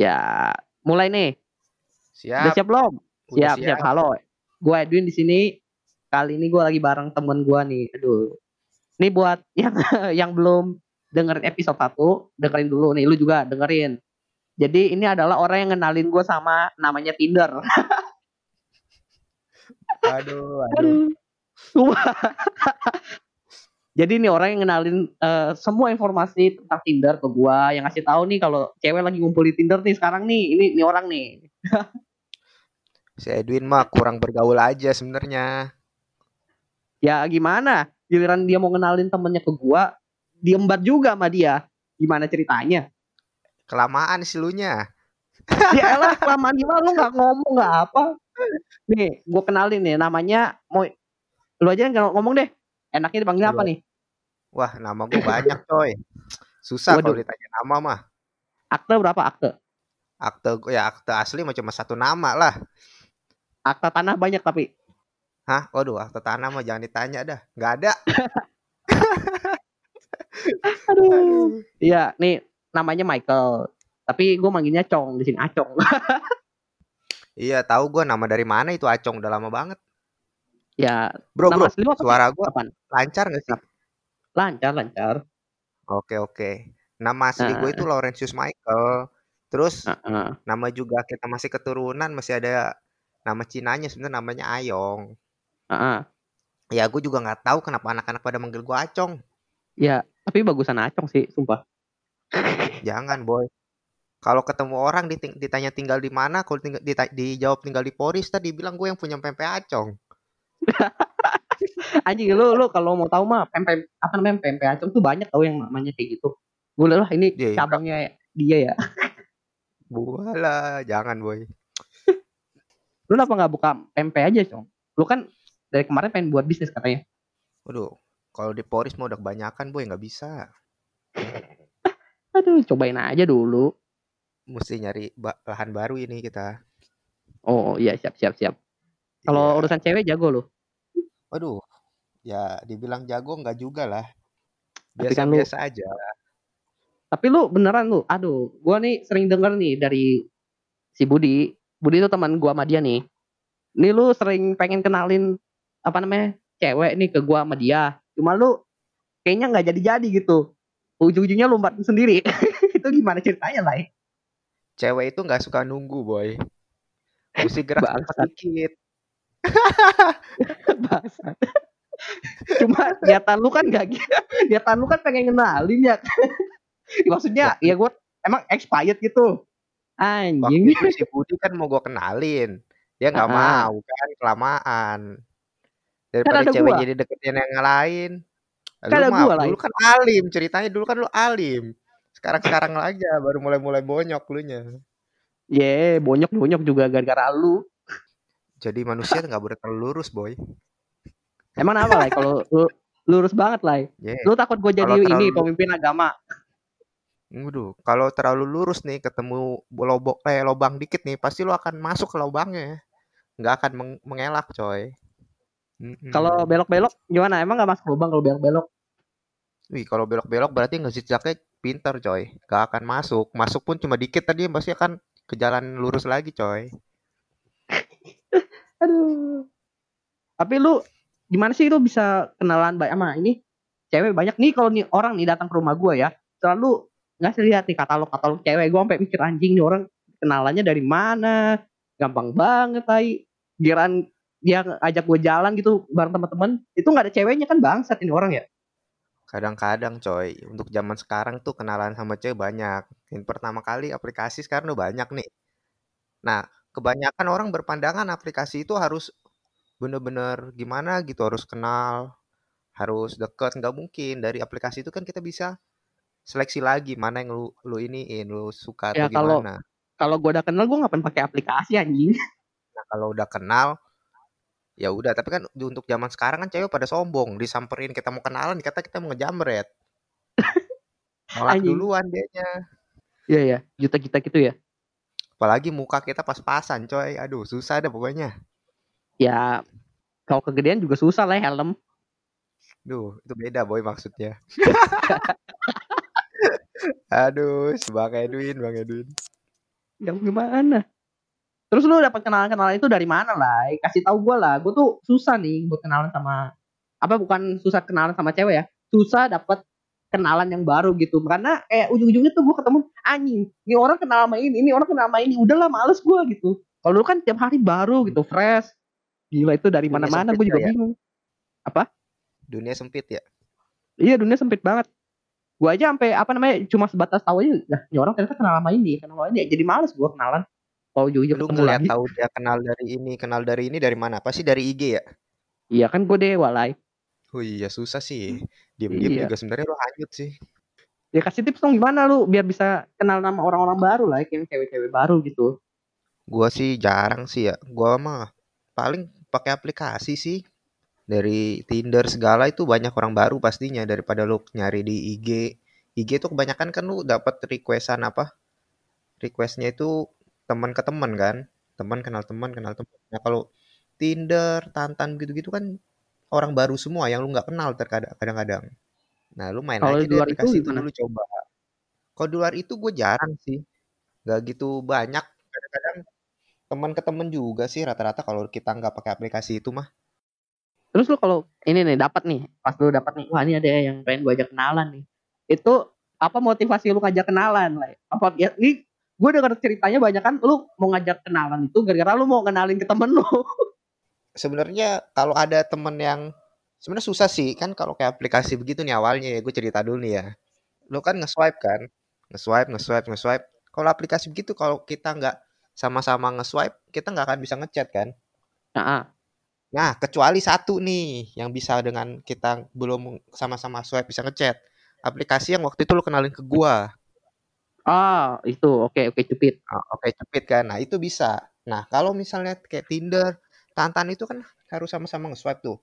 Ya, mulai nih. Siap. Udah siap belum? Udah Siap, siap. siap. Halo. Gue Edwin di sini. Kali ini gue lagi bareng temen gue nih. Aduh. Ini buat yang yang belum dengerin episode 1, dengerin dulu nih. Lu juga dengerin. Jadi ini adalah orang yang ngenalin gue sama namanya Tinder. Aduh, aduh. Jadi ini orang yang ngenalin eh, semua informasi tentang Tinder ke gua, yang ngasih tahu nih kalau cewek lagi ngumpul di Tinder nih sekarang nih, ini ini orang nih. Si Edwin mah kurang bergaul aja sebenarnya. Ya gimana? Giliran dia mau ngenalin temennya ke gua, diembat juga sama dia. Gimana ceritanya? Kelamaan sih lu nya. Ya elah, kelamaan gimana lu nggak ngomong nggak apa? Nih, gua kenalin nih, namanya mau lu aja yang ngomong deh. Enaknya dipanggil apa nih? Wah, nama gue banyak, coy. Susah kalau ditanya nama mah. Akte berapa akte? Akte gue ya akte asli mah cuma satu nama lah. Akte tanah banyak tapi. Hah? Waduh, akte tanah mah jangan ditanya dah. Nggak ada. Aduh. Iya, nih namanya Michael. Tapi gue manggilnya Cong di sini Acong. Iya, tahu gue nama dari mana itu Acong udah lama banget. ya, Bro, nama bro, asli suara gue lancar gak sih? Lancar, lancar. Oke, oke. Nama asli gue Heeh. itu Laurentius Michael. Terus Heeh. nama juga kita masih keturunan masih ada nama Cinanya sebenarnya namanya Ayong. Heeh. Ya gue juga nggak tahu kenapa anak-anak pada manggil gue Acong. Ya, tapi bagusan Acong sih, sumpah. Jangan boy. Kalau ketemu orang ditanya tinggal di mana, kalau dijawab tinggal di Poris, tadi bilang gue yang punya pempek Acong. Anjing lu lu kalau mau tahu mah pempek apa namanya pempek Acong tuh banyak tau yang namanya kayak gitu. Gue lah ini Iya, iya. cabangnya dia ya. Bualah, jangan boy. Lu kenapa nggak buka pempek aja, Cong? Lu kan dari kemarin pengen buat bisnis katanya. Waduh, kalau di Poris mau udah kebanyakan boy nggak bisa. Aduh, cobain aja dulu. Mesti nyari lahan baru ini kita. Oh, iya siap siap siap. Kalau Iya. urusan cewek jago lu. Waduh, ya dibilang jago nggak juga lah. Tapi kan lu- Biasa-biasa aja. Tapi lu beneran lu, aduh, gua nih sering denger nih dari si Budi. Budi itu teman gua sama dia nih. Nih lu sering pengen kenalin apa namanya cewek nih ke gua sama dia. Cuma lu kayaknya nggak jadi-jadi gitu. Ujung-ujungnya lu umpat sendiri. itu gimana ceritanya lah? Cewek itu nggak suka nunggu boy. Mesti gerak sedikit. Bangsat. Cuma niatan lu kan gak gitu. Niatan lu kan pengen kenalin ya. Maksudnya ya gua emang expired gitu. Waktu Anjing. itu si Budi kan mau gue kenalin. Dia nggak mau kan kelamaan. Kan Daripada ada cewek gua. jadi deketin yang lain. Kan Lu gua, dulu kan alim ceritanya dulu kan lu alim. Sekarang-sekarang aja baru mulai-mulai bonyok lu nya. Ye, bonyok-bonyok juga gara-gara lu. Jadi manusia nggak boleh terlalu lurus boy. Emang apa lah kalau lu lurus banget lah. Yeah. Lu takut gue jadi Kalau ini terlalu- pemimpin agama. Waduh, kalau terlalu lurus nih ketemu lobok eh lobang dikit nih pasti lu akan masuk ke lobangnya. Nggak akan meng- mengelak coy. Kalau belok-belok gimana? Emang gak masuk lubang kalau belok-belok? Wih, kalau belok-belok berarti ngezigzagnya pinter coy. Gak akan masuk. Masuk pun cuma dikit tadi pasti akan ke jalan lurus lagi coy. Aduh. Tapi lu gimana sih lu bisa kenalan baik sama ini cewek banyak nih kalau nih orang nih datang ke rumah gua ya selalu ngasih lihat nih katalog-katalog cewek gua sampai mikir anjing nih orang kenalannya dari mana gampang banget tai giran dia ajak gue jalan gitu bareng teman-teman itu nggak ada ceweknya kan bangsat ini orang ya Kadang-kadang coy, untuk zaman sekarang tuh kenalan sama cewek banyak. Yang pertama kali aplikasi sekarang udah banyak nih. Nah, kebanyakan orang berpandangan aplikasi itu harus bener-bener gimana gitu, harus kenal, harus deket. Nggak mungkin. Dari aplikasi itu kan kita bisa seleksi lagi mana yang lu, lu iniin, lu suka Ya, atau kalau- gimana. kalau gue udah kenal gue ngapain pakai aplikasi anjing Nah, kalau udah kenal, ya udah. Tapi kan untuk zaman sekarang kan cewek pada sombong, disamperin kita mau kenalan, dikata kita mau ngejamret. Nolak Anjing. duluan dianya. iya ya juta-juta gitu ya Apalagi muka kita pas-pasan, coy. Aduh, susah deh pokoknya. ya kalau kegedean juga susah lah helm Duh, itu beda boy maksudnya. Aduh, si Bang Edwin, Bang Edwin. Yang gimana? Terus lu dapat kenalan-kenalan itu dari mana lah? Kasih tahu gue lah. Gue tuh susah nih buat kenalan sama apa bukan susah kenalan sama cewek ya. Susah dapat kenalan yang baru gitu. Karena kayak ujung-ujungnya tuh gue ketemu anjing. Ini orang kenal sama ini, ini orang kenal sama ini. Udahlah males gue gitu. Kalau lu kan tiap hari baru gitu, fresh. Gila itu dari mana-mana gue juga ya? bingung. Apa? Dunia sempit ya? Iya dunia sempit banget. Gue aja sampai apa namanya cuma sebatas tahu aja. Nah, ini orang ternyata kenal sama ini, kenal sama ini. Jadi males gue kenalan. Oh jujur Lu ngeliat tahu dia kenal dari ini, kenal dari ini dari mana? Pasti dari IG ya? Iya kan gue dewa lah. Oh iya susah sih. Diam-diam iya. juga sebenarnya lu hanyut sih. Ya kasih tips dong gimana lu biar bisa kenal nama orang-orang baru lah, kayak cewek-cewek baru gitu. Gua sih jarang sih ya. Gua mah paling pakai aplikasi sih. Dari Tinder segala itu banyak orang baru pastinya daripada lu nyari di IG. IG tuh kebanyakan kan lu dapat requestan apa? Requestnya itu teman ke teman kan teman kenal teman kenal teman nah kalau Tinder Tantan gitu-gitu kan orang baru semua yang lu nggak kenal terkadang kadang-kadang. Nah lu main kalo aja di aplikasi itu, itu dulu coba. Kalau di luar itu gue jarang sih. Nggak gitu banyak. Kadang-kadang teman ke teman juga sih rata-rata kalau kita nggak pakai aplikasi itu mah. Terus lu kalau ini nih dapat nih pas lu dapat nih wah ini ada yang pengen gue ajak kenalan nih. Itu apa motivasi lu ngajak kenalan lah apa ya ini gue denger ceritanya banyak kan lu mau ngajak kenalan itu gara-gara lu mau kenalin ke temen lu sebenarnya kalau ada temen yang sebenarnya susah sih kan kalau kayak aplikasi begitu nih awalnya ya gue cerita dulu nih ya. Lu kan nge-swipe kan nge-swipe nge-swipe nge-swipe. Kalau aplikasi begitu kalau kita nggak sama-sama nge-swipe kita nggak akan bisa ngechat kan? Nah, nah kecuali satu nih yang bisa dengan kita belum sama-sama swipe bisa ngechat. Aplikasi yang waktu itu lu kenalin ke gua. Ah, itu. Oke oke cupid. Oh, oke cupid kan. Nah, itu bisa. Nah, kalau misalnya kayak Tinder, Tantan itu kan harus sama-sama nge-swipe tuh.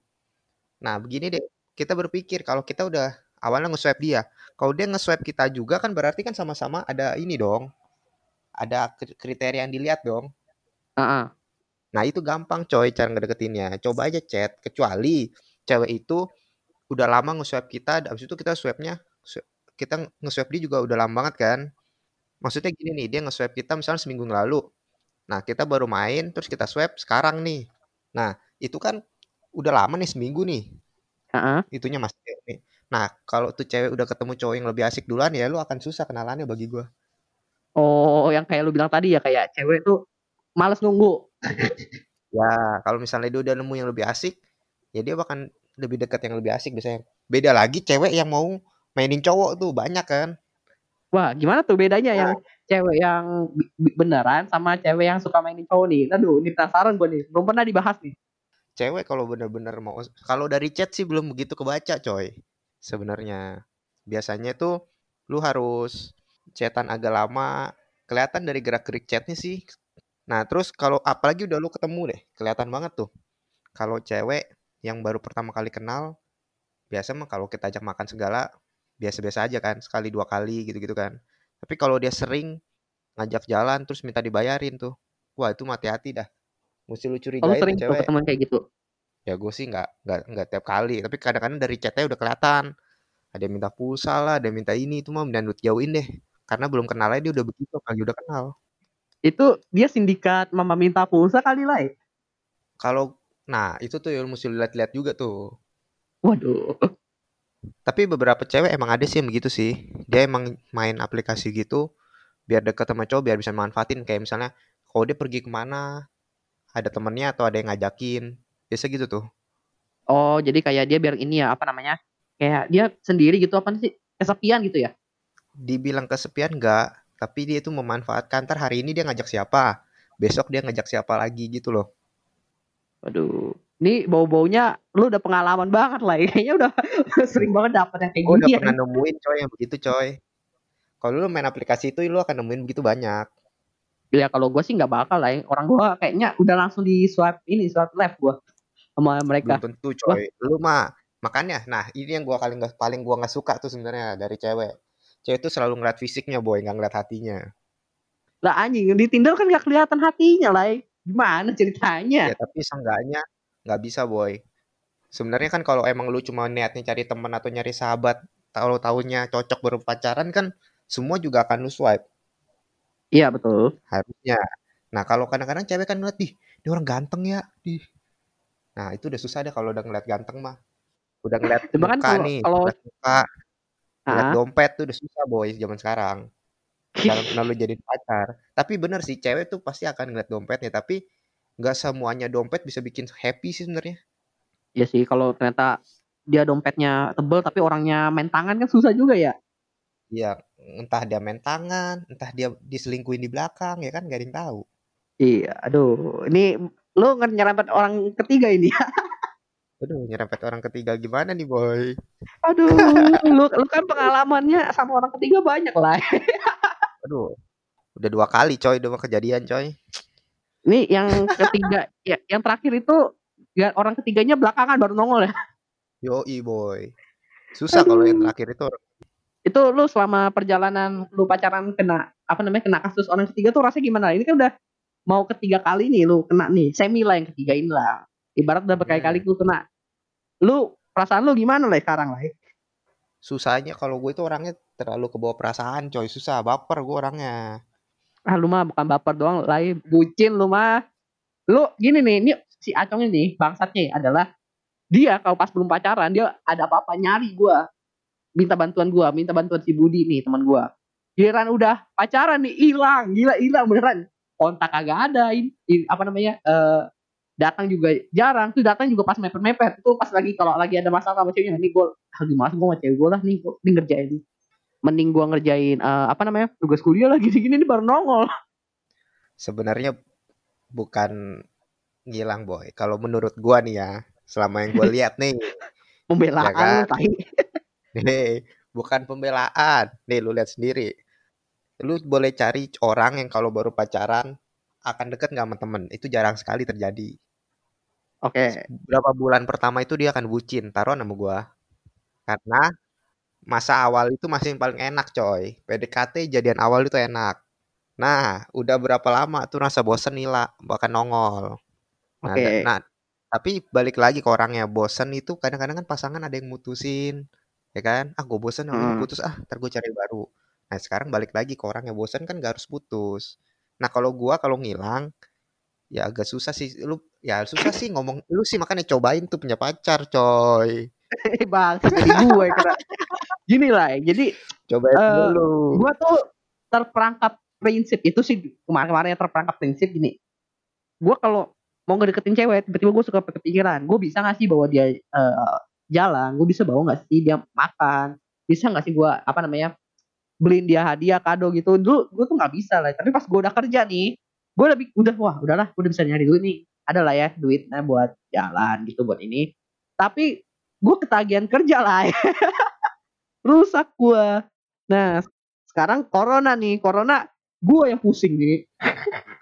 Nah, begini deh. Kita berpikir kalau kita udah awalnya nge-swipe dia. Kalau dia nge-swipe kita juga kan berarti kan sama-sama ada ini dong. Ada kriteria yang dilihat dong. Uh -uh. Nah, itu gampang coy cara ngedeketinnya. Coba aja chat kecuali cewek itu udah lama nge-swipe kita, habis itu kita swipe-nya kita nge-swipe dia juga udah lama banget kan. Maksudnya gini nih, dia nge-swipe kita misalnya seminggu lalu. Nah, kita baru main, terus kita swipe sekarang nih. Nah, itu kan udah lama nih seminggu nih. Uh-huh. Itunya nih. Nah, kalau tuh cewek udah ketemu cowok yang lebih asik duluan ya lu akan susah kenalannya bagi gue. Oh, yang kayak lu bilang tadi ya kayak cewek tuh males nunggu. ya, kalau misalnya dia udah nemu yang lebih asik, ya dia bahkan lebih dekat yang lebih asik biasanya. Beda lagi cewek yang mau mainin cowok tuh banyak kan. Wah, gimana tuh bedanya yang cewek yang beneran sama cewek yang suka mainin cowok nih? Aduh, ini penasaran gue nih. Belum pernah dibahas nih. Cewek kalau bener-bener mau kalau dari chat sih belum begitu kebaca, coy. Sebenarnya biasanya tuh lu harus chatan agak lama, kelihatan dari gerak-gerik chatnya sih. Nah, terus kalau apalagi udah lu ketemu deh, kelihatan banget tuh. Kalau cewek yang baru pertama kali kenal, biasa mah kalau kita ajak makan segala biasa-biasa aja kan sekali dua kali gitu-gitu kan. Tapi kalau dia sering ngajak jalan terus minta dibayarin tuh wah itu mati-hati dah. Mesti lu curigain Kamu sering cewek. teman kayak gitu? Ya gue sih nggak nggak nggak tiap kali. Tapi kadang-kadang dari chatnya udah kelihatan. Ada yang minta pulsa lah ada yang minta ini itu mah dan jauhin deh. Karena belum kenal aja dia udah begitu kali udah kenal. Itu dia sindikat mama minta pulsa kali lah ya? kalau nah itu tuh yang mesti lihat-lihat juga tuh. Waduh tapi beberapa cewek emang ada sih yang begitu sih. Dia emang main aplikasi gitu biar deket sama cowok biar bisa manfaatin kayak misalnya kalau dia pergi ke mana ada temennya atau ada yang ngajakin biasa gitu tuh. Oh jadi kayak dia biar ini ya apa namanya kayak dia sendiri gitu apa sih kesepian gitu ya? Dibilang kesepian enggak, tapi dia itu memanfaatkan ntar hari ini dia ngajak siapa, besok dia ngajak siapa lagi gitu loh. Waduh, ini bau-baunya lu udah pengalaman banget lah kayaknya udah sering banget dapet yang kayak gini udah ya. pernah nemuin coy yang begitu coy. Kalau lu main aplikasi itu lu akan nemuin begitu banyak. Ya kalau gue sih nggak bakal lah orang gue kayaknya udah langsung di swipe ini swipe left gue sama mereka. Belum tentu coy. Wah. lu mah makanya nah ini yang gue paling gak, paling gue nggak suka tuh sebenarnya dari cewek. Cewek tuh selalu ngeliat fisiknya boy nggak ngeliat hatinya. Lah anjing di Tinder kan gak kelihatan hatinya lah gimana ceritanya? Ya tapi seenggaknya nggak bisa boy sebenarnya kan kalau emang lu cuma niatnya cari teman atau nyari sahabat kalau tahunya cocok berpacaran kan semua juga akan lu swipe Iya betul. Harusnya. Nah, kalau kadang-kadang cewek kan ngeliat, "Ih, dia orang ganteng ya." Di Nah, itu udah susah deh kalau udah ngeliat ganteng mah. Udah ngeliat Cuma kan muka kalau nih, kalau ngeliat muka, ngeliat ah dompet tuh udah susah boy zaman sekarang. Calon kenal lu jadiin pacar. Tapi bener sih, cewek tuh pasti akan ngeliat dompetnya, tapi nggak semuanya dompet bisa bikin happy sih sebenarnya. Iya sih kalau ternyata dia dompetnya tebel tapi orangnya main tangan kan susah juga ya. Iya, entah dia main tangan, entah dia diselingkuhin di belakang, ya kan nggak ada yang tahu. Iya, aduh, ini lu nyerempet orang ketiga ini. Aduh, nyerempet orang ketiga gimana nih boy? Aduh, lu lu kan pengalamannya sama orang ketiga banyak lah. Aduh, udah dua kali coy, dua kejadian coy. Ini yang ketiga, ya, yang terakhir itu ya, orang ketiganya belakangan baru nongol ya. Yoi boy. Susah kalau yang terakhir itu Itu lu selama perjalanan lu pacaran kena apa namanya kena kasus orang ketiga tuh rasanya gimana? Ini kan udah mau ketiga kali nih lu kena nih, semi lah yang ketiga ini lah. Ibarat udah berkali-kali Hmm. lu kena. Lu perasaan lu gimana lah sekarang lah? susahnya kalau gue itu orangnya terlalu kebawa perasaan coy, susah baper gue orangnya. Ah lu mah bukan baper doang, lah bucin lu mah. Lu gini nih, ini si Acong ini bangsatnya adalah dia kalau pas belum pacaran dia ada apa-apa nyari gua. Minta bantuan gua minta bantuan si Budi nih teman gua. Giliran udah pacaran nih hilang gila hilang beneran. Kontak kagak ada in, in- apa namanya eh datang juga jarang tuh datang juga pas mepet mepet itu pas lagi kalau lagi ada masalah sama ceweknya nih gua lagi mas gua sama cewek gua lah nih gua nih ngerjain mending gua ngerjain eh, apa namanya tugas kuliah lagi gini nih baru nongol Sebenarnya bukan ngilang boy. Kalau menurut gua nih ya, selama yang gue lihat nih, ya pembelaan kan, lu tai nih bukan pembelaan. Nih lu lihat sendiri. Lu boleh cari orang yang kalau baru pacaran akan deket nggak sama temen. Itu jarang sekali terjadi. oke Berapa bulan pertama itu dia akan bucin, taruhan sama gua. Karena masa awal itu masih yang paling enak coy. PDKT jadian awal itu enak. Nah, udah berapa lama tuh rasa bosen nila, bahkan nongol. Nah, oke da- nah, tapi balik lagi ke orangnya bosen itu kadang-kadang kan pasangan ada yang mutusin, ya kan? Ah, gue bosen Heeh. putus, ah, ntar gue cari baru. Nah, sekarang balik lagi ke orangnya bosen kan gak harus putus. Nah, kalau gua kalau ngilang, ya agak susah sih. Lu, ya susah sih ngomong. Lu sih makanya cobain tuh punya pacar, coy. bang jadi gue kena. Gini lah jadi Cobain eh dulu. gue tuh terperangkap prinsip itu sih kemarin-kemarin terperangkap prinsip gini. Gue kalau mau ngedeketin cewek tiba-tiba gue suka kepikiran gue bisa gak sih bawa dia eh, jalan? Gue bisa bawa gak sih dia makan? Bisa gak sih gue apa namanya beliin dia hadiah kado gitu? Dulu gue tuh nggak bisa lah tapi pas gue udah kerja nih gue udah udah wah udahlah gue udah bisa nyari duit nih. Ada lah ya duitnya buat jalan gitu buat ini. Tapi gue ketagihan kerja lah rusak gue nah sekarang corona nih corona gue yang pusing nih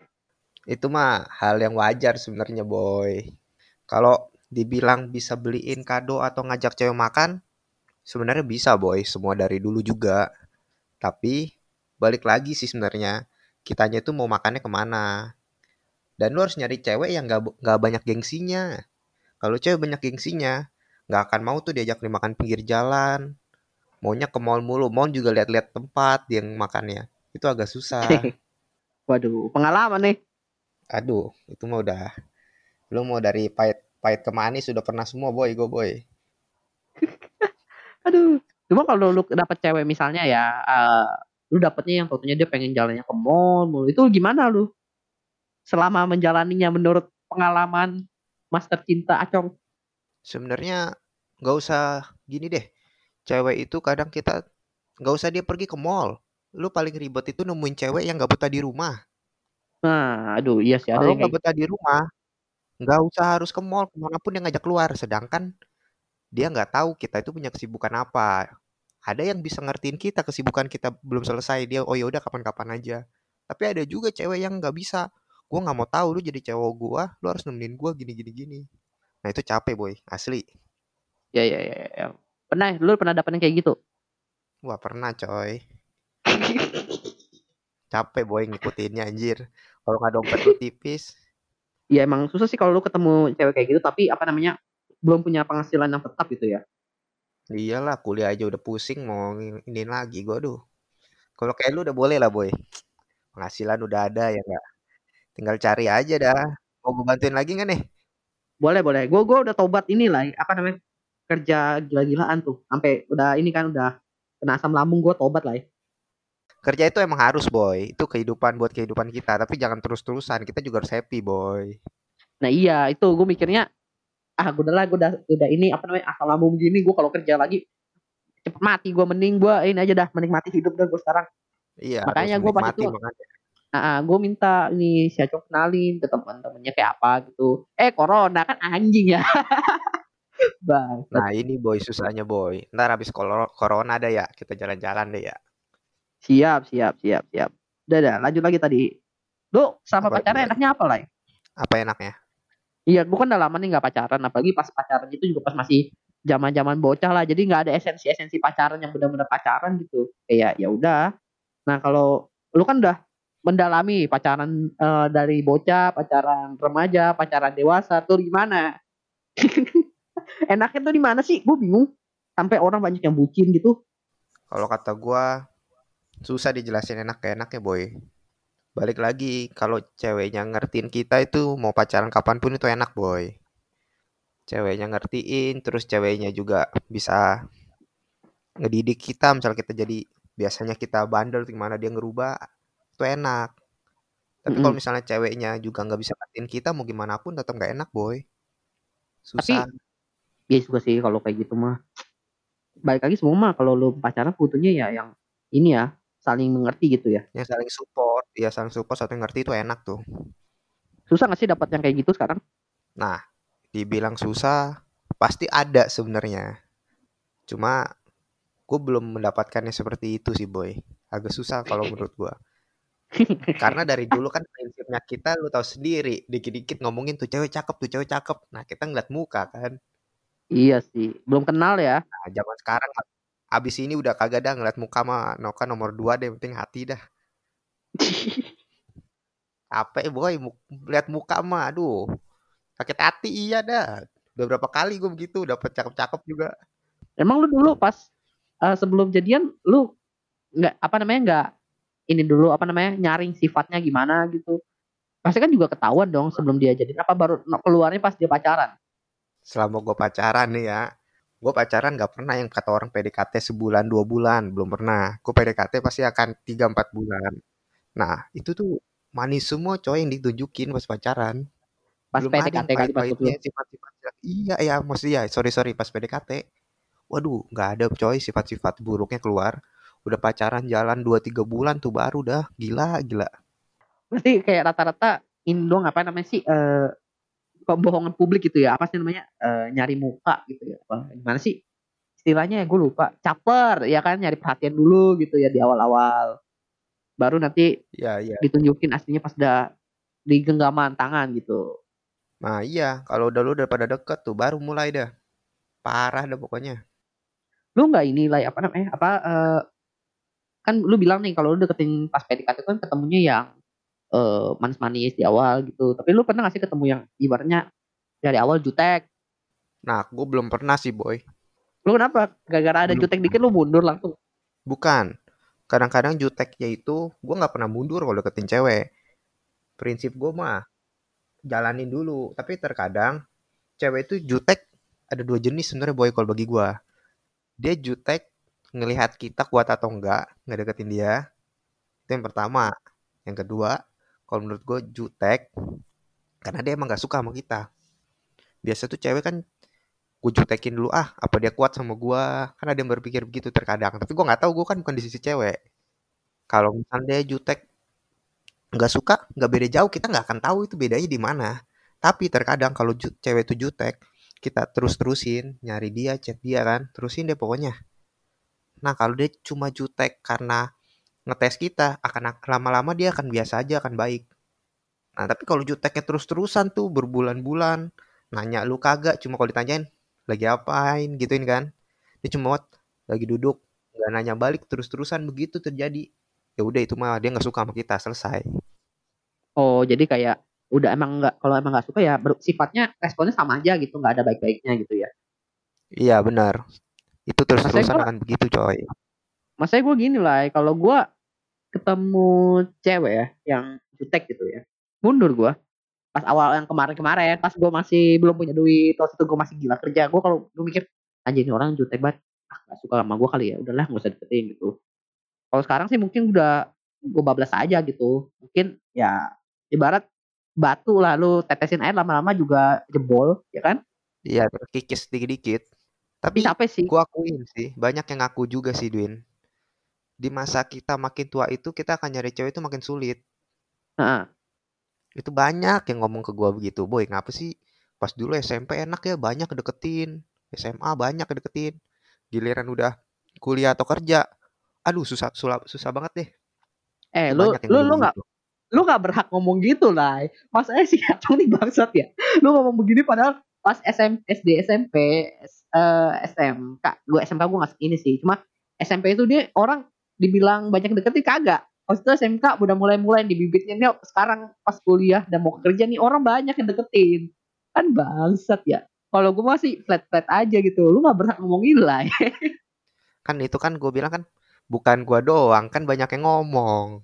Itu mah hal yang wajar sebenarnya, boy. Kalau dibilang bisa beliin kado atau ngajak cewek makan, sebenarnya bisa, boy. Semua dari dulu juga. Tapi balik lagi sih sebenarnya. Kitanya tuh mau makannya ke mana. Dan lu harus nyari cewek yang gak, gak banyak gengsinya. Kalau cewek banyak gengsinya, gak akan mau tuh diajak makan pinggir jalan. Maunya ke mall mulu. Mall juga lihat-lihat tempat yang makannya. Itu agak susah. waduh pengalaman nih Aduh, itu mah udah. Lu mau dari pahit pahit ke manis sudah pernah semua, boy, go boy. aduh cuma kalau lu dapet cewek misalnya ya eh, lu dapetnya yang tentunya dia pengen jalannya ke mall mulu itu gimana lu selama menjalaninya menurut pengalaman mas tercinta Acong Sebenarnya nggak usah gini deh. Cewek itu kadang kita nggak usah dia pergi ke mall. Lu paling ribet itu nemuin cewek yang nggak betah di rumah. nah aduh iya sih ada Kalau yang nggak kayak betah di rumah, nggak usah harus ke mall, ke mana pun dia ngajak keluar. Sedangkan dia nggak tahu kita itu punya kesibukan apa. Ada yang bisa ngertiin kita kesibukan kita belum selesai dia. Oh ya udah kapan-kapan aja. Tapi ada juga cewek yang nggak bisa. Gua nggak mau tahu lu jadi cowok gua, lu harus nemenin gua gini gini gini. Nah itu capek boy, asli. ya ya ya, ya. pernah lu pernah dapet yang kayak gitu Wah pernah coy. Capek boy ngikutinnya anjir. Kalau nggak dompet lu tipis. ya emang susah sih kalau lu ketemu cewek kayak gitu tapi apa namanya belum punya penghasilan yang tetap gitu ya Iyalah kuliah aja udah pusing mau ini lagi gua aduh. Kalau kayak lu udah boleh lah boy. penghasilan udah ada ya nggak? Tinggal cari aja dah. Mau gue bantuin lagi nggak nih? Boleh boleh. Gue gue udah tobat ini lah. Apa namanya? Kerja gila-gilaan tuh. Sampai udah ini kan udah kena asam lambung gue tobat lah. Ya. Kerja itu emang harus boy. Itu kehidupan buat kehidupan kita. Tapi jangan terus-terusan. Kita juga harus happy boy. Nah iya itu gue mikirnya ah gue udah lah gue udah udah ini apa namanya asam lambung gini gue kalau kerja lagi cepet mati gue mending gue ini aja dah menikmati hidup dah gue sekarang iya makanya gue pas itu nah, gue minta ini si Acok kenalin ke teman-temannya kayak apa gitu. Eh corona kan anjing ya. Bang nah ini boy susahnya boy. Ntar habis corona ada ya kita jalan-jalan deh ya. Siap siap siap siap. Udah dah lanjut lagi tadi. Lu sama pacarnya enaknya apa lah apa enaknya? Iya, gue kan udah lama nih gak pacaran, apalagi pas pacaran itu juga pas masih zaman zaman bocah lah, jadi nggak ada esensi esensi pacaran yang benar-benar pacaran gitu. Kayak ya udah. Nah kalau lu kan udah mendalami pacaran uh, dari bocah, pacaran remaja, pacaran dewasa, tuh gimana? Enaknya tuh di mana sih? Gue bingung. Sampai orang banyak yang bucin gitu. Kalau kata gue susah dijelasin enak kayak enak ya boy balik lagi kalau ceweknya ngertiin kita itu mau pacaran kapan pun itu enak boy ceweknya ngertiin terus ceweknya juga bisa ngedidik kita misal kita jadi biasanya kita bandel gimana dia ngerubah itu enak tapi mm -hmm. kalau misalnya ceweknya juga nggak bisa ngertiin kita mau gimana pun tetap nggak enak boy susah tapi ya juga sih kalau kayak gitu mah baik lagi semua mah kalau lu pacaran butuhnya ya yang ini ya saling mengerti gitu ya. Yang saling support, ya saling support saling ngerti itu enak tuh. Susah gak sih dapat yang kayak gitu sekarang? Nah, dibilang susah, pasti ada sebenarnya. Cuma gue belum mendapatkannya seperti itu sih boy. Agak susah kalau menurut gue. Karena dari dulu kan prinsipnya kita lu tahu sendiri, dikit-dikit ngomongin tuh cewek cakep tuh cewek cakep. Nah kita ngeliat muka kan. Iya sih, belum kenal ya. Nah, zaman sekarang abis ini udah kagak dah ngeliat muka mah Noka nomor dua deh penting hati dah capek boy lihat muka mah aduh sakit hati iya dah udah berapa kali gue begitu dapet cakep-cakep juga emang lu dulu pas uh, sebelum jadian lu nggak apa namanya nggak ini dulu apa namanya nyaring sifatnya gimana gitu. Pasti kan juga ketahuan dong sebelum dia jadi apa baru keluarnya pas dia pacaran? Selama gue pacaran nih ya gue pacaran gak pernah yang kata orang PDKT sebulan dua bulan belum pernah. Gue PDKT pasti akan tiga empat bulan. Nah itu tuh manis semua coy yang ditunjukin pas pacaran. Pas belum PDKT kali pas sifat-sifat iya ya maksudnya sorry sorry pas PDKT waduh nggak ada coy sifat-sifat buruknya keluar udah pacaran jalan dua tiga bulan tuh baru dah. Gila gila. Berarti kayak rata-rata Indo apa namanya sih uh, kebohongan publik gitu ya? Apa sih namanya? E, nyari muka gitu ya. Apa gimana sih? Istilahnya ya gue lupa. Caper ya kan? Nyari perhatian dulu gitu ya di awal-awal. Baru nanti ya, ya. ditunjukin aslinya pas udah di genggaman tangan gitu. Nah iya. Kalau udah lu udah pada deket tuh baru mulai dah. Parah dah pokoknya. Lu nggak ini lah apa namanya apa uh, kan lu bilang nih kalau lu deketin pas PDKT kan ketemunya yang uh, manis-manis di awal gitu. Tapi lu pernah gak sih ketemu yang ibaratnya dari awal jutek? Nah, gue belum pernah sih, boy. Lu kenapa? Gara-gara ada belum. jutek dikit lu mundur langsung? Bukan. Kadang-kadang juteknya itu gue nggak pernah mundur kalau deketin cewek. Prinsip gue mah jalanin dulu. Tapi terkadang cewek itu jutek ada dua jenis sebenarnya boy kalau bagi gue. Dia jutek ngelihat kita kuat atau enggak nggak deketin dia. Itu yang pertama. Yang kedua, kalau menurut gue jutek karena dia emang gak suka sama kita. Biasa tuh cewek kan gue jutekin dulu ah apa dia kuat sama gue kan ada yang berpikir begitu terkadang. Tapi gue nggak tahu gue kan bukan di sisi cewek. Kalau misalnya dia jutek nggak suka nggak beda jauh kita nggak akan tahu itu bedanya di mana. Tapi terkadang kalau cewek itu jutek kita terus terusin nyari dia chat dia kan terusin deh pokoknya nah kalau dia cuma jutek karena ngetes kita akan lama-lama dia akan biasa aja akan baik. Nah tapi kalau juteknya terus-terusan tuh berbulan-bulan nanya lu kagak? Cuma kalau ditanyain lagi apain? Gituin kan. Dia cuma lagi duduk nggak nanya balik terus-terusan begitu terjadi. Ya udah itu mah dia nggak suka sama kita selesai. Oh jadi kayak udah emang nggak kalau emang nggak suka ya sifatnya responnya sama aja gitu nggak ada baik-baiknya gitu ya? Iya benar itu terus-terusan akan begitu coy. Masanya gue gini lah, kalau gue ketemu cewek ya yang jutek gitu ya mundur gue pas awal yang kemarin-kemarin pas gue masih belum punya duit terus itu gue masih gila kerja gue kalau gue mikir anjir ini orang jutek banget ah gak suka sama gue kali ya udahlah nggak usah deketin gitu. Kalau sekarang sih mungkin udah gue bablas aja gitu. Mungkin ya ibarat batu lah lu tetesin air lama-lama juga jebol ya kan? Iya, terkikis dikit-dikit. Tapi capek sih gua akuin sih, banyak yang ngaku juga sih, Dwin. Di masa kita makin tua itu, kita akan nyari cewek itu makin sulit. Heeh. Itu banyak yang ngomong ke gua begitu. Boy, ngapa sih? Pas dulu SMP enak ya, banyak kedeketin. SMA banyak kedeketin. Giliran udah kuliah atau kerja, aduh susah susah, susah banget deh. eh lu lu lu nggak begitu. lu nggak berhak ngomong gitu lah masanya sih Acong nih bangsat ya lu ngomong begini padahal pas SM, SD SMP S- eh, SMK gue SMK gue nggak ini sih. Cuma SMP itu dia orang dibilang banyak deketin kagak. Pas itu SMK udah mulai-mulai di bibitnya nih sekarang pas kuliah dan mau kerja nih orang banyak yang deketin. Kan bangsat ya. Kalau gue masih flat flat aja gitu. Lu nggak berhak ngomongin lah. Kan itu kan gue bilang kan, bukan gua doang, kan banyak yang ngomong.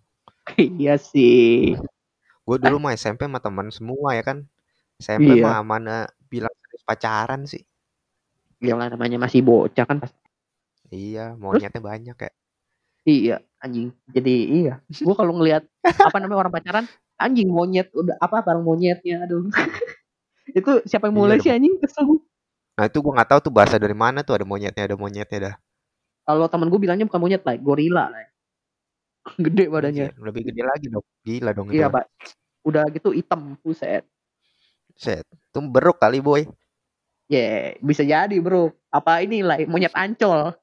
iya sih. Gue dulu mah SMP sama teman semua ya kan. SMP iya. mah mana bilang serius pacaran sih. yang namanya masih bocah kan pasti Iya, terus monyetnya banyak ya. Iya, anjing. Jadi iya. Gua kalau ngelihat apa namanya orang pacaran, anjing monyet udah apa barang monyetnya, aduh. itu siapa yang Iya, mulai ada sih anjing? Kesel. Nah itu gue nggak tahu tuh bahasa dari mana tuh ada monyetnya ada monyetnya dah. Kalau teman gue bilangnya bukan monyet lah, gorila lah. Gede badannya. Lebih gede lagi dong. Gila dong itu. Iya. Pak. Udah gitu hitam, buset. Set. Itu beruk kali boy. Ya, bisa jadi, Bro. Apa ini lah monyet ancol.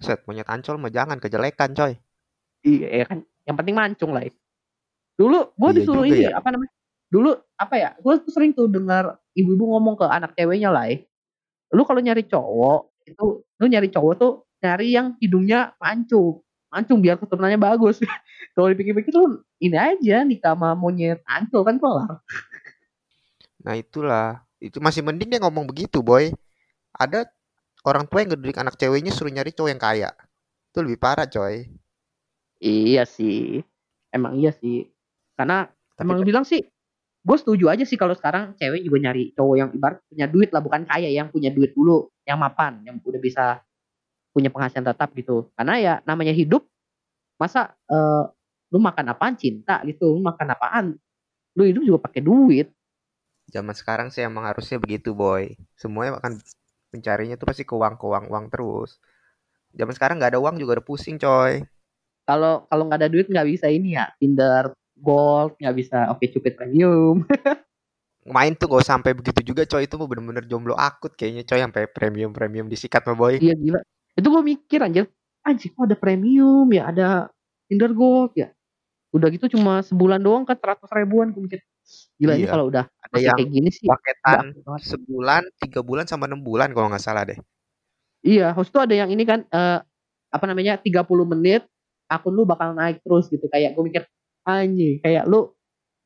Set monyet ancol mah jangan kejelekan coy. Iya, ya kan. Yang penting mancung lah. Dulu gua Iya disuruh ini ya. apa namanya? Dulu apa ya? Gue tuh sering tuh dengar ibu-ibu ngomong ke anak ceweknya lah. Lu kalau nyari cowok itu lu nyari cowok tuh nyari yang hidungnya mancung. Mancung biar keturunannya bagus. kalau dipikir-pikir tuh ini aja nikah sama monyet ancol kan kelar. Nah itulah. Itu masih mending dia ngomong begitu boy. Ada orang tua yang ngedidik anak ceweknya suruh nyari cowok yang kaya. Itu lebih parah coy. Iya sih. Emang iya sih. Karena Tapi emang bilang sih gue setuju aja sih kalau sekarang cewek juga nyari cowok yang ibarat punya duit lah bukan kaya yang punya duit dulu yang mapan yang udah bisa punya penghasilan tetap gitu karena ya namanya hidup masa eh, lu makan apaan cinta gitu lu makan apaan lu hidup juga pakai duit zaman sekarang sih emang harusnya begitu boy. Semuanya akan mencarinya tuh pasti ke uang ke uang uang terus. Zaman sekarang nggak ada uang juga udah pusing coy. kalau kalau nggak ada duit nggak bisa ini ya Tinder Gold nggak bisa Oke Cupid Premium Main tuh gak sampai begitu juga coy itu bener-bener jomblo akut kayaknya coy sampai premium premium disikat mah boy. iya gila itu gue mikir anjir anjir kok ada premium ya ada Tinder Gold ya udah gitu cuma sebulan doang kan seratus ribuan gue mikir gila ini Iya. kalau udah Ada yang kayak gini sih paketan sebulan, tiga bulan sama enam bulan kalau nggak salah deh. iya host tuh ada yang ini kan eh, apa namanya 30 menit akun lu bakal naik terus gitu kayak gue mikir anjing kayak lu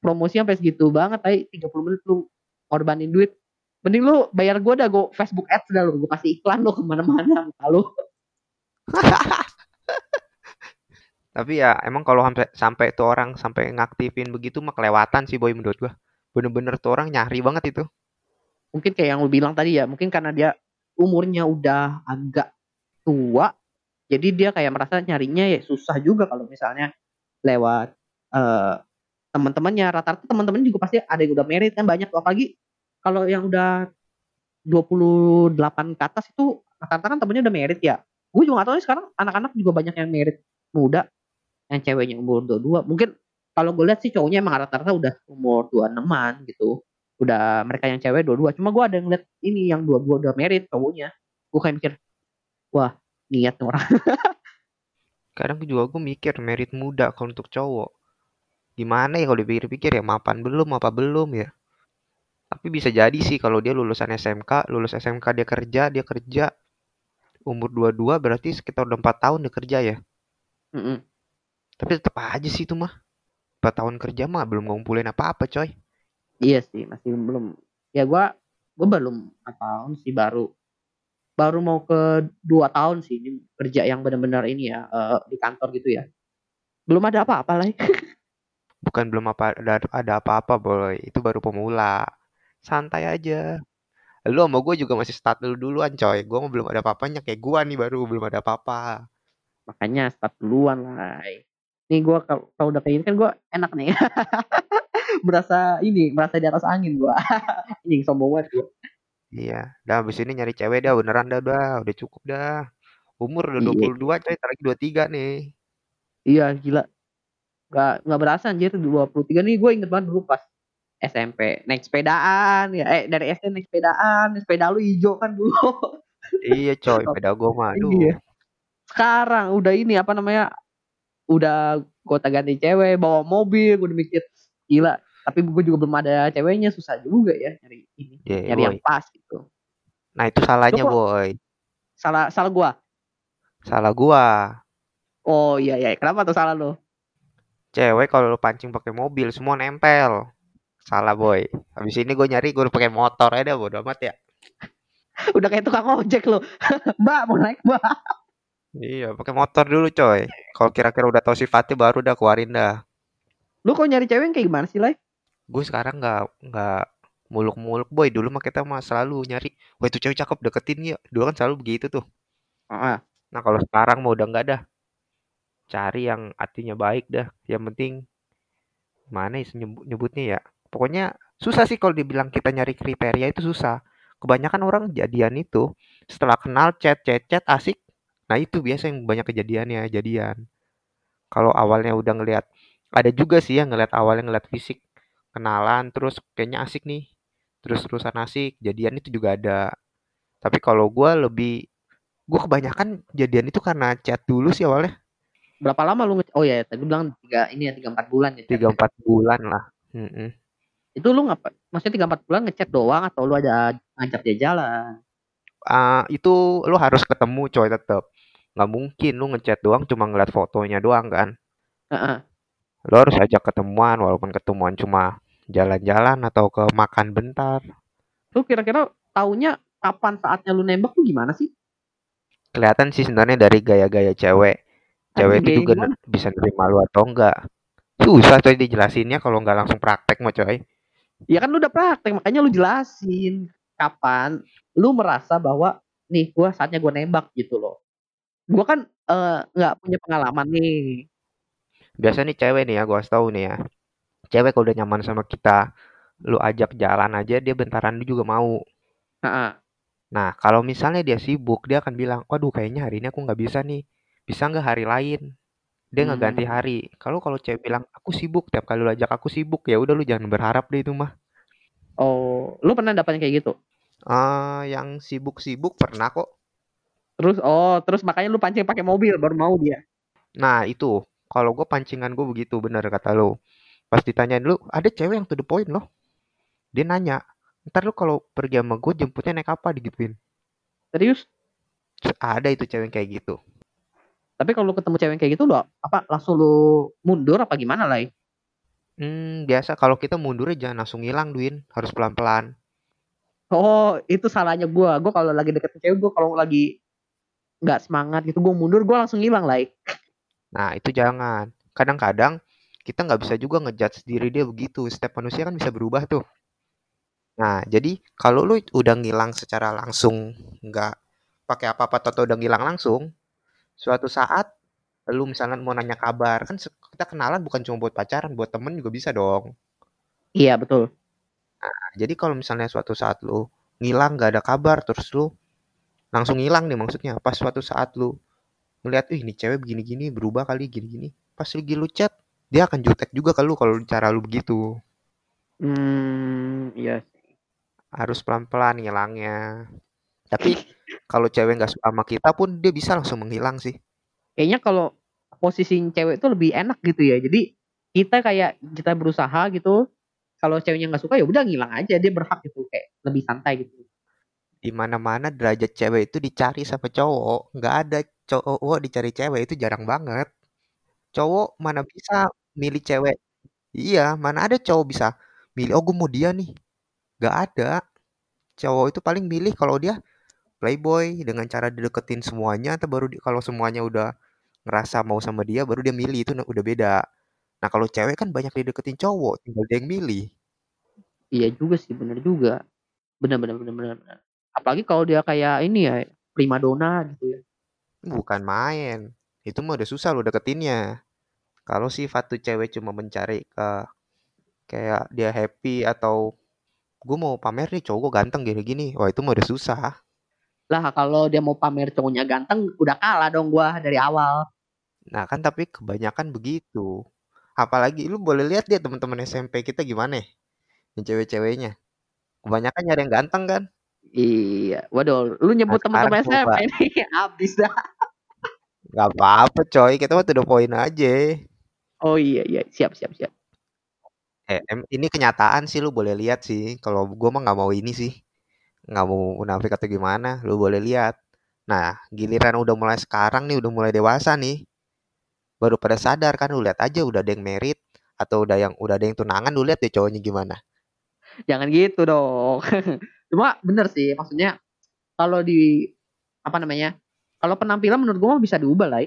promosi sampai segitu banget tapi 30 menit lu korbanin duit mending lu bayar gue dah gue Facebook Ads dah lu gue kasih iklan lu ke mana-mana kalau Tapi ya emang kalau sampai sampai tuh orang sampai ngaktifin begitu mah kelewatan sih boy menurut gua. Bener-bener tuh orang nyari banget itu. mungkin kayak yang lu bilang tadi ya mungkin karena dia umurnya udah agak tua jadi dia kayak merasa nyarinya ya susah juga kalau misalnya lewat eh teman-temannya rata-rata teman-teman juga pasti ada yang udah married kan banyak apalagi kalau yang udah 28 ke atas itu rata-rata kan temennya udah married ya gue juga gak tahu nih sekarang anak-anak juga banyak yang married muda yang ceweknya umur 22 mungkin kalau gue lihat sih cowoknya emang rata-rata udah umur 26an gitu udah mereka yang cewek dua-dua cuma gue ada yang lihat ini yang dua-dua udah married cowoknya gue kayak mikir wah niat orang Kadang juga gue mikir merit muda kalau untuk cowok. Gimana ya kalau dipikir-pikir ya mapan belum apa belum ya. Tapi bisa jadi sih kalau dia lulusan SMK, lulus SMK dia kerja, dia kerja umur 22 berarti sekitar udah 4 tahun dia kerja ya. Mm-mm. Tapi tetap aja sih itu mah. 4 tahun kerja mah belum ngumpulin apa-apa coy. iya sih masih belum ya gue gue belum empat tahun sih baru baru mau ke dua tahun sih ini kerja yang benar-benar ini ya eh, di kantor gitu ya Belum ada apa-apa lah. Bukan belum apa ada ada apa-apa, Boy. Itu baru pemula. Santai aja. Lu sama gue juga masih start dulu duluan, coy. Gue mah belum ada apa-apanya kayak gua nih baru belum ada apa-apa. Makanya start duluan lah. Nih gue kalau udah kayak gini kan gue enak nih. merasa ini, merasa di atas angin gue. Ini sombong banget gue. Iya, dah habis ini nyari cewek dah beneran dah udah, udah cukup dah. Umur udah Iya, 22 coy, ntar lagi 23 nih. iya gila. Gak, gak berasa anjir 23 nih gue inget banget dulu pas SMP naik sepedaan ya eh dari SD naik sepedaan sepeda lu hijau kan dulu Iya coy, beda gua mah. Aduh. iya sekarang udah ini apa namanya udah gonta ganti cewek bawa mobil gue udah mikir gila tapi gue juga belum ada ceweknya susah juga ya nyari ini Iya, nyari boy. yang pas gitu Nah, itu salahnya, kok- boy. salah salah gue Salah gua. oh iya iya kenapa tuh salah lo Cewek kalau lu pancing pakai mobil semua nempel. Salah, boy. Habis ini gue nyari gue pakai motor aja bodo amat ya. udah kayak tukang ojek lo mbak mau naik mbak Iya, pakai motor dulu, coy. Kalau kira-kira udah tahu sifatnya baru dah keluarin dah. lu kok nyari cewek yang kayak gimana sih lai Gue sekarang nggak nggak muluk-muluk, boy. Dulu mah kita mah selalu nyari, wah itu cewek cakep deketin ya. Dulu kan selalu begitu tuh. ah Nah, kalau sekarang mau udah nggak dah. Cari yang artinya baik dah. Yang penting mana nyebut- nyebutnya ya. Pokoknya susah sih kalau dibilang kita nyari kriteria itu susah. Kebanyakan orang jadian itu setelah kenal chat chat chat asik. Nah, itu biasa yang banyak kejadiannya, jadian. Kalau awalnya udah ngelihat ada juga sih yang ngelihat awalnya ngelihat fisik, kenalan terus kayaknya asik nih. Terus-terusan asik, jadian itu juga ada. Tapi kalau gua lebih gue kebanyakan jadian itu karena chat dulu sih awalnya berapa lama lu oh ya tadi bilang tiga ini ya tiga empat bulan ya tiga empat bulan lah Mm-mm. itu lu ngapa maksudnya tiga empat bulan ngechat doang atau lu ada ngajak dia jalan Ah, itu lu harus ketemu coy tetep nggak mungkin lu ngechat doang cuma ngeliat fotonya doang kan? Heeh. lu harus ajak ketemuan walaupun ketemuan cuma jalan-jalan atau ke makan bentar. Lu kira-kira taunya kapan saatnya lu nembak tuh gimana sih? Kelihatan sih sebenarnya dari gaya-gaya cewek. Cewek Anjing, itu juga gimana? bisa nerima lu atau enggak susah coy dijelasinnya kalau nggak langsung praktek mah coy. Ya kan lu udah praktek makanya lu jelasin kapan lu merasa bahwa nih gua saatnya gua nembak gitu loh gua kan eh, nggak punya pengalaman nih biasa nih cewek nih ya gua kasih tahu nih ya cewek kalau udah nyaman sama kita lu ajak jalan aja dia bentaran juga mau Heeh. Nah, kalau misalnya dia sibuk, dia akan bilang, waduh kayaknya hari ini aku nggak bisa nih. Bisa nggak hari lain? Dia nggak ganti Hmm. hari. Kalau kalau cewek bilang, aku sibuk, tiap kali lu ajak aku sibuk, ya udah lu jangan berharap deh itu mah. oh lu pernah dapatnya kayak gitu Eh, yang sibuk-sibuk pernah kok. Terus oh terus makanya lu pancing pakai mobil baru mau dia Nah, itu. Kalau gue pancingan gue begitu, bener kata lu. Pas ditanyain lu, ada cewek yang to the point loh. Dia nanya, ntar lu kalau pergi sama gue jemputnya naik apa digituin. serius Ada itu cewek yang kayak gitu. tapi kalau ketemu cewek yang kayak gitu lu apa langsung lu mundur apa gimana lah Hmm, biasa kalau kita mundurnya jangan langsung ngilang, Duin. Harus pelan-pelan. Oh, itu salahnya gua. Gua kalau lagi deket cewek gua kalau lagi nggak semangat gitu, gua mundur, gua langsung hilang lah. Nah, itu jangan. Kadang-kadang kita nggak bisa juga ngejudge diri dia begitu. Setiap manusia kan bisa berubah tuh. Nah, jadi kalau lu udah ngilang secara langsung, nggak pakai apa-apa atau udah ngilang langsung, suatu saat lu misalnya mau nanya kabar, kan kita kenalan bukan cuma buat pacaran, buat temen juga bisa dong. Iya betul. Nah, jadi kalau misalnya suatu saat lu ngilang nggak ada kabar, terus lu langsung ngilang nih maksudnya, pas suatu saat lu ngeliat, ih ini cewek begini-gini, berubah kali gini-gini, pas lagi lu chat, dia akan jutek juga ke lu kalau cara lu begitu. Hmm, iya. Harus pelan-pelan ngilangnya. Tapi kalau cewek nggak suka sama kita pun dia bisa langsung menghilang sih. Kayaknya kalau posisi cewek itu lebih enak gitu ya. Jadi kita kayak kita berusaha gitu. Kalau ceweknya nggak suka ya udah ngilang aja, dia berhak gitu kayak lebih santai gitu. Di mana-mana derajat cewek itu dicari sama cowok. Nggak ada cowok dicari cewek itu jarang banget. Cowok mana bisa milih cewek. Iya, mana ada cowok bisa milih, oh gue mau dia nih. Nggak ada. Cowok itu paling milih kalau dia playboy dengan cara dideketin semuanya atau baru di- kalau semuanya udah ngerasa mau sama dia baru dia milih itu udah beda. Nah, kalau cewek kan banyak dideketin cowok, tinggal dia yang milih. Iya juga sih, bener juga. Bener bener bener bener. Apalagi kalau dia kayak ini ya, primadona gitu ya. Bukan main. Itu mah udah susah lo deketinnya. Kalau sifat tuh cewek cuma mencari ke kayak dia happy atau gue mau pamer nih cowok ganteng gini-gini, wah itu mah udah susah. Lah kalau dia mau pamer cowoknya ganteng, udah kalah dong gua dari awal. Nah kan tapi kebanyakan begitu. Apalagi lu boleh lihat dia teman-teman SMP kita gimana ya? Yang cewek-ceweknya. Kebanyakan nyari yang ganteng kan? Iya, waduh, lu Nah nyebut teman-teman sekarang coba. SMP nih, habis dah. Gak apa-apa coy, kita mah to the point aja. Oh iya iya, siap siap siap. Eh, ini kenyataan sih lu boleh lihat sih. Kalau gua mah nggak mau ini sih, nggak mau munafik atau gimana. Lu boleh lihat. Nah, giliran udah mulai sekarang nih, udah mulai dewasa nih, baru pada sadar kan. Lu lihat aja udah ada yang merit atau udah yang udah ada yang tunangan. Lu lihat deh cowoknya gimana. Jangan gitu dong. Cuma bener sih, maksudnya kalau di apa namanya? Kalau penampilan menurut gua mah bisa diubah lah.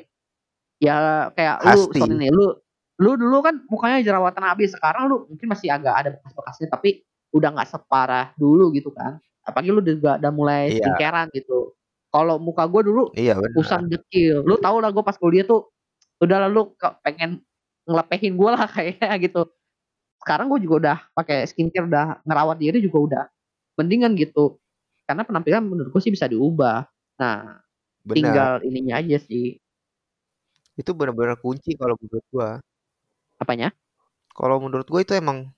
Ya kayak lu Pasti. sorry nih, lu lu dulu kan mukanya jerawatan habis, sekarang lu mungkin masih agak ada bekas-bekasnya tapi udah nggak separah dulu gitu kan. Apalagi lu juga udah mulai Iya, skincarean gitu. Kalau muka gua dulu iya benar. kusam dekil. Lu tau lah gua pas kuliah tuh udah lalu pengen ngelepehin gua lah kayak gitu. Sekarang gua juga udah pakai skincare, udah ngerawat diri juga udah mendingan gitu. Karena penampilan menurut gua sih bisa diubah. Nah, Benar. tinggal ininya aja sih. Itu benar-benar kunci kalau menurut gua. Apanya? Kalau menurut gue itu emang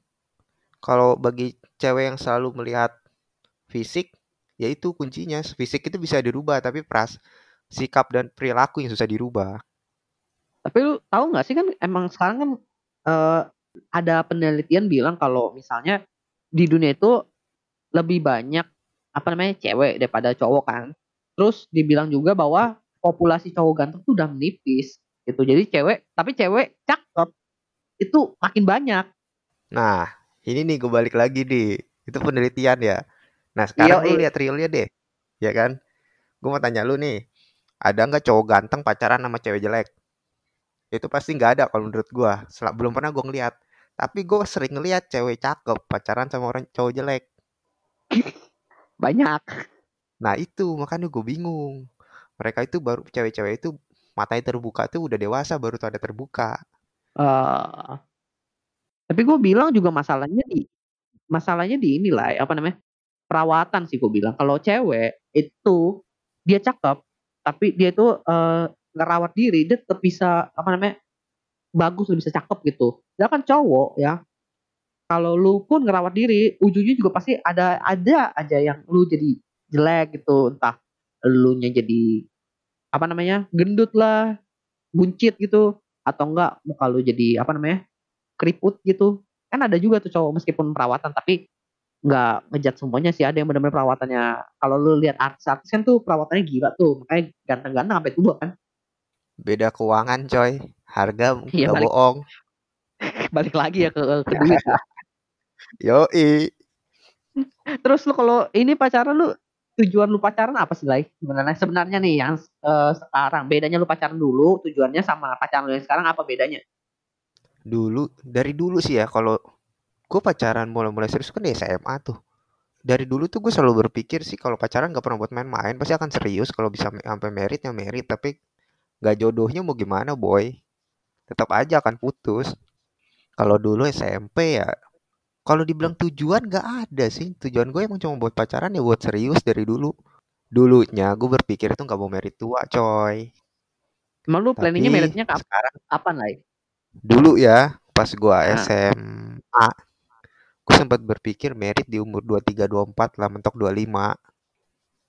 kalau bagi cewek yang selalu melihat fisik, ya itu kuncinya. Fisik itu bisa dirubah, tapi pras sikap dan perilaku yang susah dirubah. Tapi lu tahu nggak sih kan emang sekarang kan eh, ada penelitian bilang kalau misalnya di dunia itu lebih banyak apa namanya cewek daripada cowok kan. Terus dibilang juga bahwa populasi cowok ganteng tuh udah menipis gitu. Jadi cewek, tapi cewek cakep itu makin banyak. Nah, ini nih gue balik lagi nih. Itu penelitian ya. Nah, sekarang lu lihat realnya deh. Ya kan? Gue mau tanya lu nih. Ada nggak cowok ganteng pacaran sama cewek jelek? Itu pasti nggak ada kalau menurut gue. Belum pernah gue ngeliat. Tapi gue sering ngeliat cewek cakep pacaran sama orang cowok jelek. Banyak. Nah itu makanya gue bingung. Mereka itu baru cewek-cewek itu matanya terbuka tuh udah dewasa baru tuh ada terbuka. eh tapi gue bilang juga masalahnya di masalahnya di inilah apa namanya perawatan sih gue bilang kalau cewek itu dia cakep tapi dia itu eh, ngerawat diri dia tetap bisa apa namanya bagus bisa cakep gitu kan cowok ya kalau lu pun ngerawat diri ujungnya juga pasti ada ada aja yang lu jadi jelek gitu entah lu nya jadi apa namanya gendut lah buncit gitu atau enggak muka lu jadi apa namanya keriput gitu kan ada juga tuh cowok meskipun perawatan tapi nggak ngejat semuanya sih ada yang benar-benar perawatannya kalau lu lihat artis-artis kan tuh perawatannya gila tuh makanya ganteng-ganteng sampai tua kan Beda keuangan coy. Harga nggak balik. bohong. balik lagi ya ke, ke duit ya. Yoi. terus lu kalau ini pacaran lu tujuan lu pacaran apa sih Lai? sebenarnya sebenarnya nih yang eh, sekarang bedanya lu pacaran dulu tujuannya sama pacaran lu yang sekarang apa bedanya Dulu dari dulu sih ya kalau gue pacaran mulai-mulai serius kan di SMA tuh. Dari dulu tuh gue selalu berpikir sih kalau pacaran gak pernah buat main-main pasti akan serius kalau bisa sampai merit ya merit tapi gak jodohnya mau gimana boy tetap aja akan putus kalau dulu SMP ya kalau dibilang tujuan gak ada sih. Tujuan gue emang cuma buat pacaran ya buat serius dari dulu. Dulunya gue berpikir itu nggak mau merit tua coy. Emang lu planningnya meritnya ke sekarang apa Lai? dulu ya pas gue Nah. SMA gue sempat berpikir merit di umur 23 24 lah mentok 25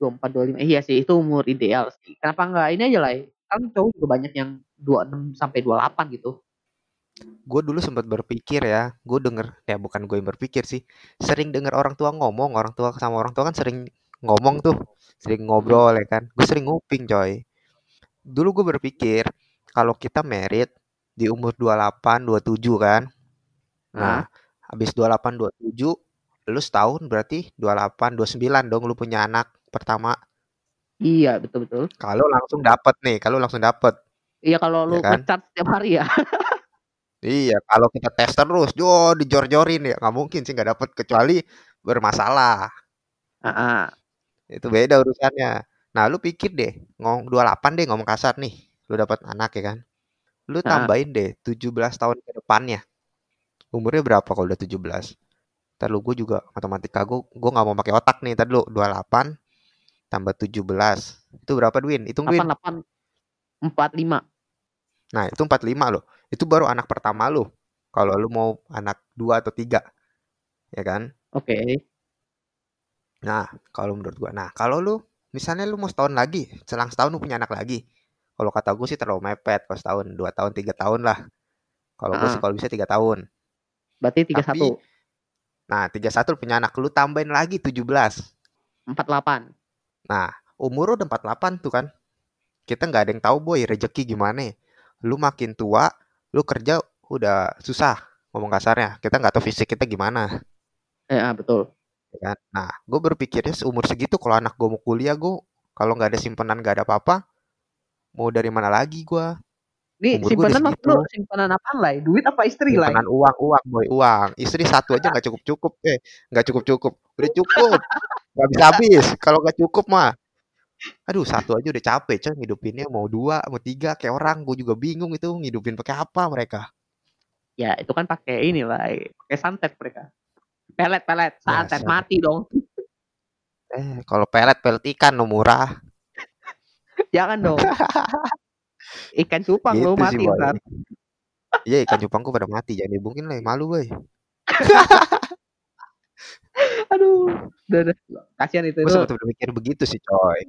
24 25 iya sih itu umur ideal sih. Kenapa enggak ini aja lah kan cowok juga banyak yang 26 sampai 28 gitu gue dulu sempat berpikir ya gue denger ya bukan gue yang berpikir sih sering denger orang tua ngomong orang tua sama orang tua kan sering ngomong tuh sering ngobrol ya kan gue sering nguping coy. Dulu gue berpikir kalau kita merit di umur 28 27 kan nah habis 28 27 lu setahun berarti 28 29 dong lu punya anak pertama. Iya betul betul kalau langsung dapet nih kalau langsung dapet. Iya kalau lu Ya kan? nge-charge setiap hari ya. Iya, kalau kita tes terus, yo dijor-jorin ya nggak mungkin sih nggak dapet kecuali bermasalah. Heeh. Itu beda urusannya. Nah, lu pikir deh, ngomong 28 deh ngomong kasar nih, lu dapat anak ya kan. Lu Heeh. tambahin deh 17 tahun ke depannya. Umurnya berapa kalau udah 17? Ntar lu gue juga matematika gue, gue nggak mau pakai otak nih. Ntar lu 28 tambah 17. Itu berapa Dwin? Hitung Dwin. 88 45. Nah, itu 45 loh. Itu baru anak pertama lu. Kalau lu mau anak dua atau tiga, ya kan? Oke. Nah, kalau menurut gua, nah kalau lu misalnya lu mau setahun lagi, selang setahun lu punya anak lagi. Kalau kata gue sih terlalu mepet, kalau setahun, dua tahun, tiga tahun lah. Kalau gue sih Heeh. kalau bisa tiga tahun. Berarti Tapi, 31. nah 31 lu punya anak, lu tambahin lagi 17. 48. Nah, umur udah 48 tuh kan. Kita nggak ada yang tahu boy rezeki gimana. Lu makin tua, lu kerja udah susah ngomong kasarnya. Kita nggak tahu fisik kita gimana. Eh, ah, betul. ya kan? Nah, gue berpikirnya seumur segitu kalau anak gue mau kuliah, gue kalau nggak ada simpanan nggak ada apa-apa, mau dari mana lagi gue? Ini simpanan segitu. lu simpanan apaan lah? Duit apa istri lah? Simpanan uang, uang, boy, uang. Istri satu aja nggak cukup cukup, eh nggak cukup cukup, udah cukup, nggak bisa habis. Kalau nggak cukup mah, aduh satu aja udah capek, coy ngidupinnya mau dua, mau tiga, kayak orang. Gue juga bingung itu ngidupin pakai apa mereka. Ya, itu kan pakai ini lah, pakai santet mereka. Pelet, pelet, Ya, santet santet. mati dong. Eh, kalau pelet pelet ikan lo murah. Jangan dong. Ikan cupang Gitu sih, mati ntar. Iya ikan cupangku pada mati, jangan dibungkin lah, malu boy. Aduh, udah, udah. Kasihan itu. Gue sempat berpikir begitu sih coy.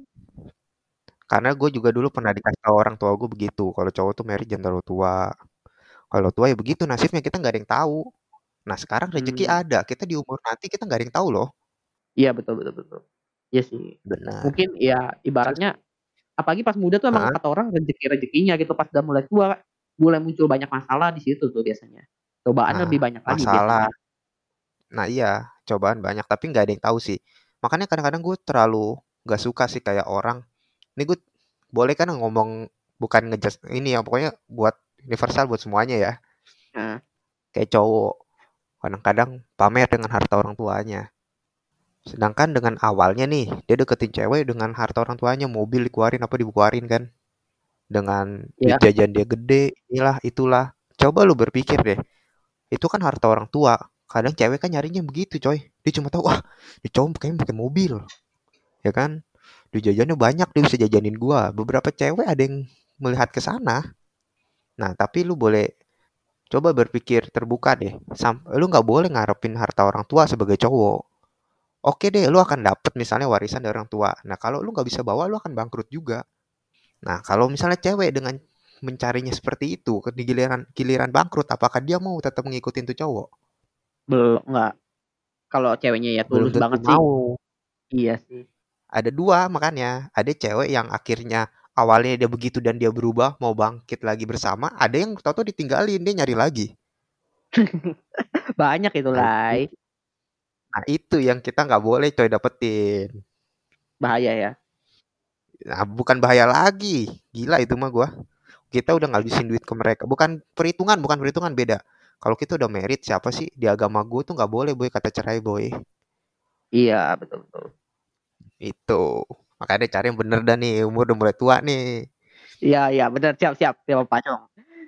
Karena gue juga dulu pernah dikasih tahu orang tua gue begitu. Kalau cowok tuh married jangan terlalu tua. Kalau tua ya begitu nasibnya kita nggak ada yang tahu. Nah sekarang rezeki Hmm. ada. Kita di umur nanti kita nggak ada yang tahu loh. Iya, betul, betul, betul. Iya sih. Benar. Mungkin ya ibaratnya apalagi pas muda tuh emang kata orang rezeki-rezekinya gitu pas udah mulai tua mulai muncul banyak masalah di situ tuh biasanya. Cobaan Nah, lebih banyak lagi masalah. biasanya. Nah iya, cobaan banyak tapi nggak ada yang tahu sih. Makanya kadang-kadang gue terlalu nggak suka sih kayak orang. Ini gue boleh kan ngomong bukan ngejudge ini ya pokoknya buat universal buat semuanya ya. Nah, Kayak cowok kadang-kadang pamer dengan harta orang tuanya. Sedangkan dengan awalnya nih, dia deketin cewek dengan harta orang tuanya, mobil dikeluarin apa dikeluarin kan. Dengan Iya. jajan dia gede, inilah itulah. Coba lu berpikir deh. Itu kan harta orang tua. Kadang cewek kan nyarinya begitu, coy. Dia cuma tahu, wah, ini cowok kayaknya pakai mobil. Ya kan? Duit jajannya banyak, dia bisa jajanin gua. Beberapa cewek ada yang melihat ke sana. Nah, tapi lu boleh coba berpikir terbuka deh. Sam, lu nggak boleh ngarepin harta orang tua sebagai cowok. Oke deh, lu akan dapet misalnya warisan dari orang tua. Nah, kalau lu nggak bisa bawa, lu akan bangkrut juga. Nah, kalau misalnya cewek dengan mencarinya seperti itu, ke di giliran giliran bangkrut, apakah dia mau tetap ngikutin tuh cowok? belum enggak. Kalau ceweknya ya tulus banget sih. mau. Iya sih. Ada dua makanya. Ada cewek yang akhirnya awalnya dia begitu dan dia berubah mau bangkit lagi bersama. Ada yang tahu-tahu ditinggalin, dia nyari lagi. Banyak itu lah. nah, itu yang kita nggak boleh coy dapetin. Bahaya ya. Nah, bukan bahaya lagi. Gila itu mah gua. Kita udah ngabisin duit ke mereka. Bukan perhitungan, bukan perhitungan beda. Kalau kita udah merit siapa sih di agama gue tuh nggak boleh boy kata cerai boy. Iya, betul betul. Itu. Makanya cari yang bener dah nih. Umur udah mulai tua nih. Iya, iya, benar siap siap siap Pak.